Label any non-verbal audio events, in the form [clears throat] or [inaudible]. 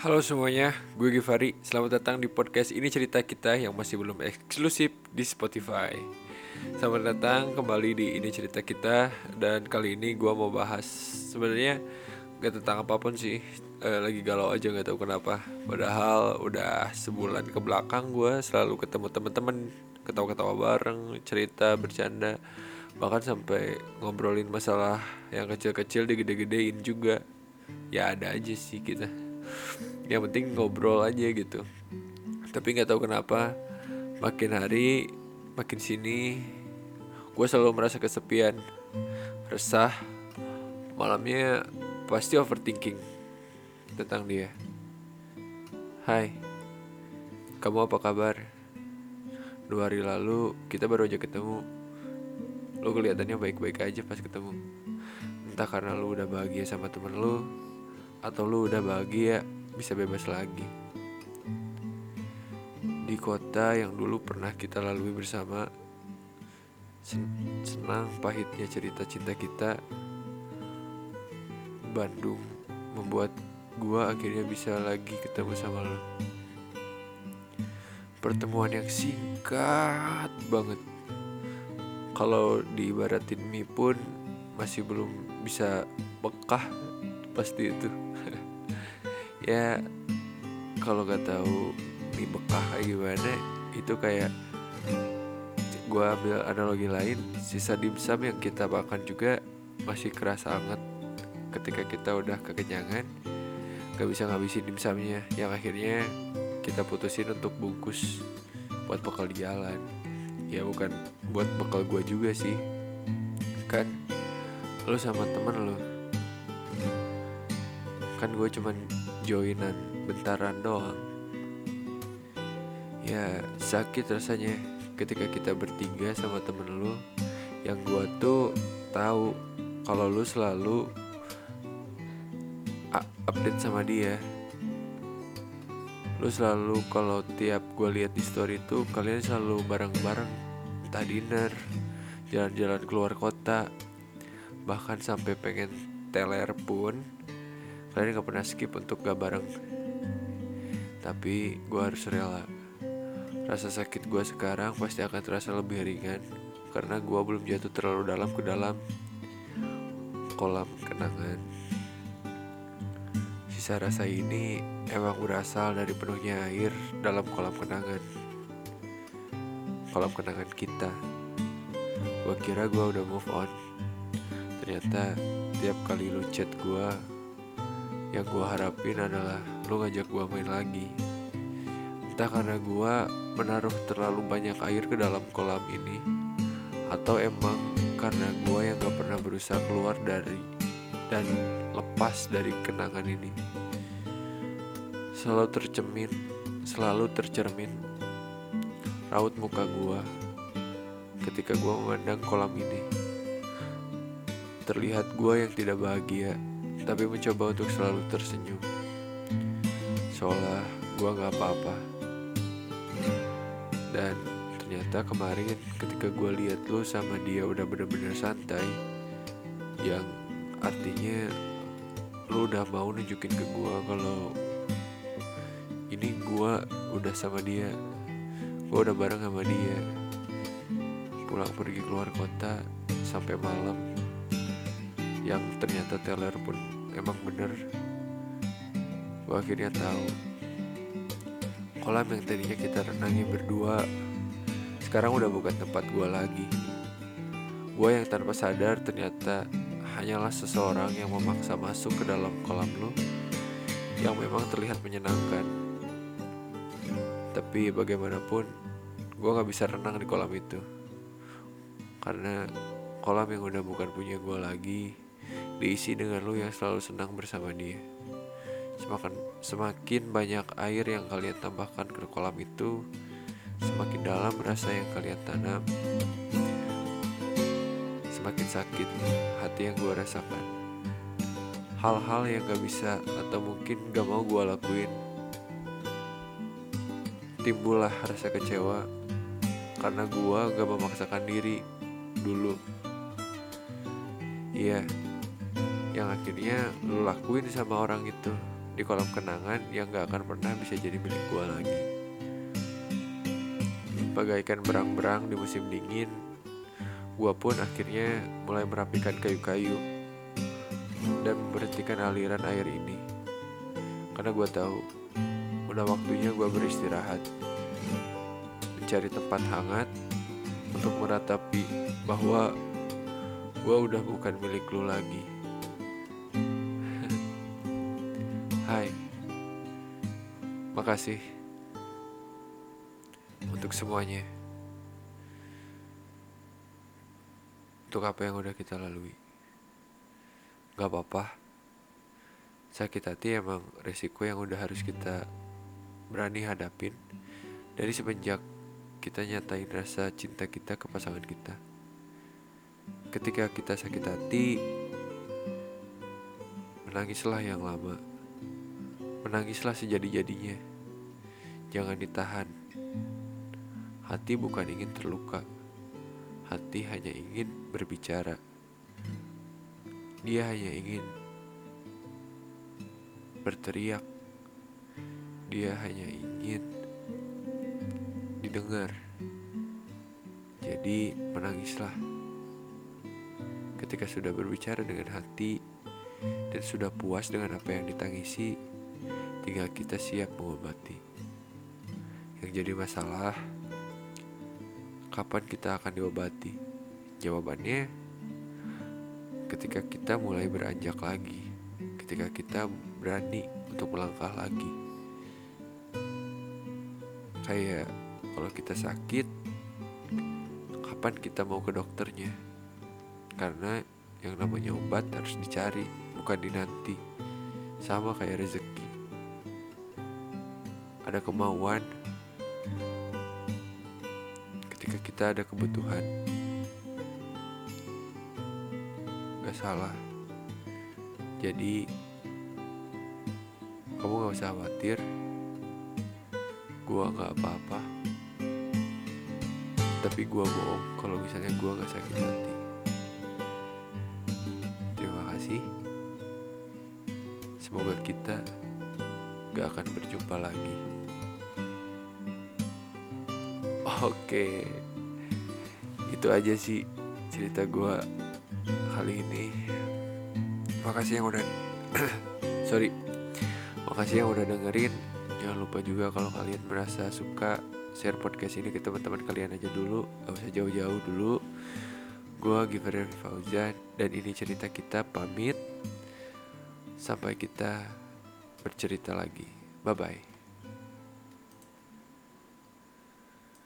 Halo semuanya, gue Givari. Selamat datang di podcast ini cerita kita yang masih belum eksklusif di Spotify. Selamat datang kembali di ini cerita kita dan kali ini gue mau bahas sebenarnya gak tentang apa pun sih. Eh, lagi galau aja gak tahu kenapa. Padahal udah sebulan ke belakang gue selalu ketemu temen-temen, ketawa-ketawa bareng, cerita, bercanda, bahkan sampai ngobrolin masalah yang kecil-kecil digede-gedein juga. Ya ada aja sih kita yang penting ngobrol aja gitu. Tapi nggak tahu kenapa makin hari makin sini gue selalu merasa kesepian resah. Malamnya pasti overthinking tentang dia. Hai kamu apa kabar? Dua hari lalu kita baru aja ketemu. Lo kelihatannya baik-baik aja pas ketemu. Entah karena lo udah bahagia sama temen lo atau lu udah bahagia bisa bebas lagi. Di kota yang dulu pernah kita lalui bersama senang pahitnya cerita cinta kita Bandung membuat gua akhirnya bisa lagi ketemu sama lo. Pertemuan yang singkat banget. Kalau diibaratin mie pun masih belum bisa bekah pasti itu [laughs] ya kalau gak tahu mie bekah kayak gimana itu kayak gue ambil analogi lain sisa dimsum yang kita makan juga masih kerasa banget ketika kita udah kekenyangan gak bisa ngabisin dimsumnya yang akhirnya kita putusin untuk bungkus buat bekal di jalan. Ya bukan buat bekal gue juga sih. Kan lo sama temen lo kan gue cuman joinan bentaran doang. Ya sakit rasanya ketika kita bertiga sama temen lu. Yang gua tuh tahu kalau lu selalu update sama dia. Lu selalu kalau tiap gue lihat di story itu kalian selalu bareng-bareng entah dinner jalan-jalan keluar kota bahkan sampai pengen teler pun kalian gak pernah skip untuk gak bareng. Tapi gue harus rela. Rasa sakit gue sekarang pasti akan terasa lebih ringan karena gue belum jatuh terlalu dalam ke dalam kolam kenangan. Sisa rasa ini emang berasal dari penuhnya air dalam kolam kenangan. Kolam kenangan kita. Gue kira gue udah move on. Ternyata tiap kali lu chat gue yang gue harapin adalah lo ngajak gue main lagi. Entah karena gue menaruh terlalu banyak air ke dalam kolam ini atau emang karena gue yang gak pernah berusaha keluar dari dan lepas dari kenangan ini. Selalu tercemin selalu tercermin raut muka gue ketika gue memandang kolam ini. Terlihat gue yang tidak bahagia tapi mencoba untuk selalu tersenyum. Seolah gue gak apa-apa. Dan ternyata kemarin ketika gue lihat lo sama dia udah bener-bener santai yang artinya lo udah mau nunjukin ke gue kalau ini gue udah sama dia gue udah bareng sama dia. Pulang pergi keluar kota sampai malam yang ternyata teller pun emang bener. Gue akhirnya tahu. Kolam yang tadinya kita renangi berdua sekarang udah bukan tempat gue lagi. Gue yang tanpa sadar ternyata hanyalah seseorang yang memaksa masuk ke dalam kolam lo yang memang terlihat menyenangkan. Tapi bagaimanapun gue gak bisa renang di kolam itu. Karena kolam yang udah bukan punya gue lagi diisi dengan lu yang selalu senang bersama dia. Semakin, semakin banyak air yang kalian tambahkan ke kolam itu, semakin dalam rasa yang kalian tanam, semakin sakit hati yang gue rasakan. Hal-hal yang gak bisa atau mungkin gak mau gue lakuin. Timbullah rasa kecewa karena gue gak memaksakan diri dulu. Iya, yang akhirnya lu lakuin sama orang itu di kolam kenangan yang gak akan pernah bisa jadi milik gue lagi. Bagaikan berang-berang di musim dingin, gue pun akhirnya mulai merapikan kayu-kayu dan memberhentikan aliran air ini. Karena gue tahu, udah waktunya gue beristirahat, mencari tempat hangat untuk meratapi bahwa gue udah bukan milik lu lagi. Makasih untuk semuanya, untuk apa yang udah kita lalui. Gak apa-apa, sakit hati emang resiko yang udah harus kita berani hadapin dari semenjak kita nyatain rasa cinta kita ke pasangan kita. Ketika kita sakit hati, menangislah yang lama. Menangislah sejadi-jadinya. Jangan ditahan. Hati bukan ingin terluka. Hati hanya ingin berbicara. Dia hanya ingin berteriak. Dia hanya ingin didengar. Jadi, menangislah ketika sudah berbicara dengan hati dan sudah puas dengan apa yang ditangisi, tinggal kita siap mengobati. Jadi masalah, kapan kita akan diobati? Jawabannya, ketika kita mulai beranjak lagi, ketika kita berani untuk melangkah lagi. Kayak kalau kita sakit, kapan kita mau ke dokternya? karena yang namanya obat harus dicari bukan dinanti sama kayak rezeki ada kemauan ketika kita ada kebutuhan. Gak salah. Jadi kamu gak usah khawatir. Gua gak apa-apa. Tapi gua bohong kalau misalnya gua gak sakit hati. Kasih. Semoga kita gak akan berjumpa lagi. Oke, itu aja sih cerita gue kali ini. Makasih yang udah, [clears throat] sorry, makasih yang udah dengerin. Jangan lupa juga kalau kalian merasa suka share podcast ini ke teman-teman kalian aja dulu, gak usah jauh-jauh dulu. Gue Giver Fauzan dan ini cerita kita pamit Sampai kita bercerita lagi Bye-bye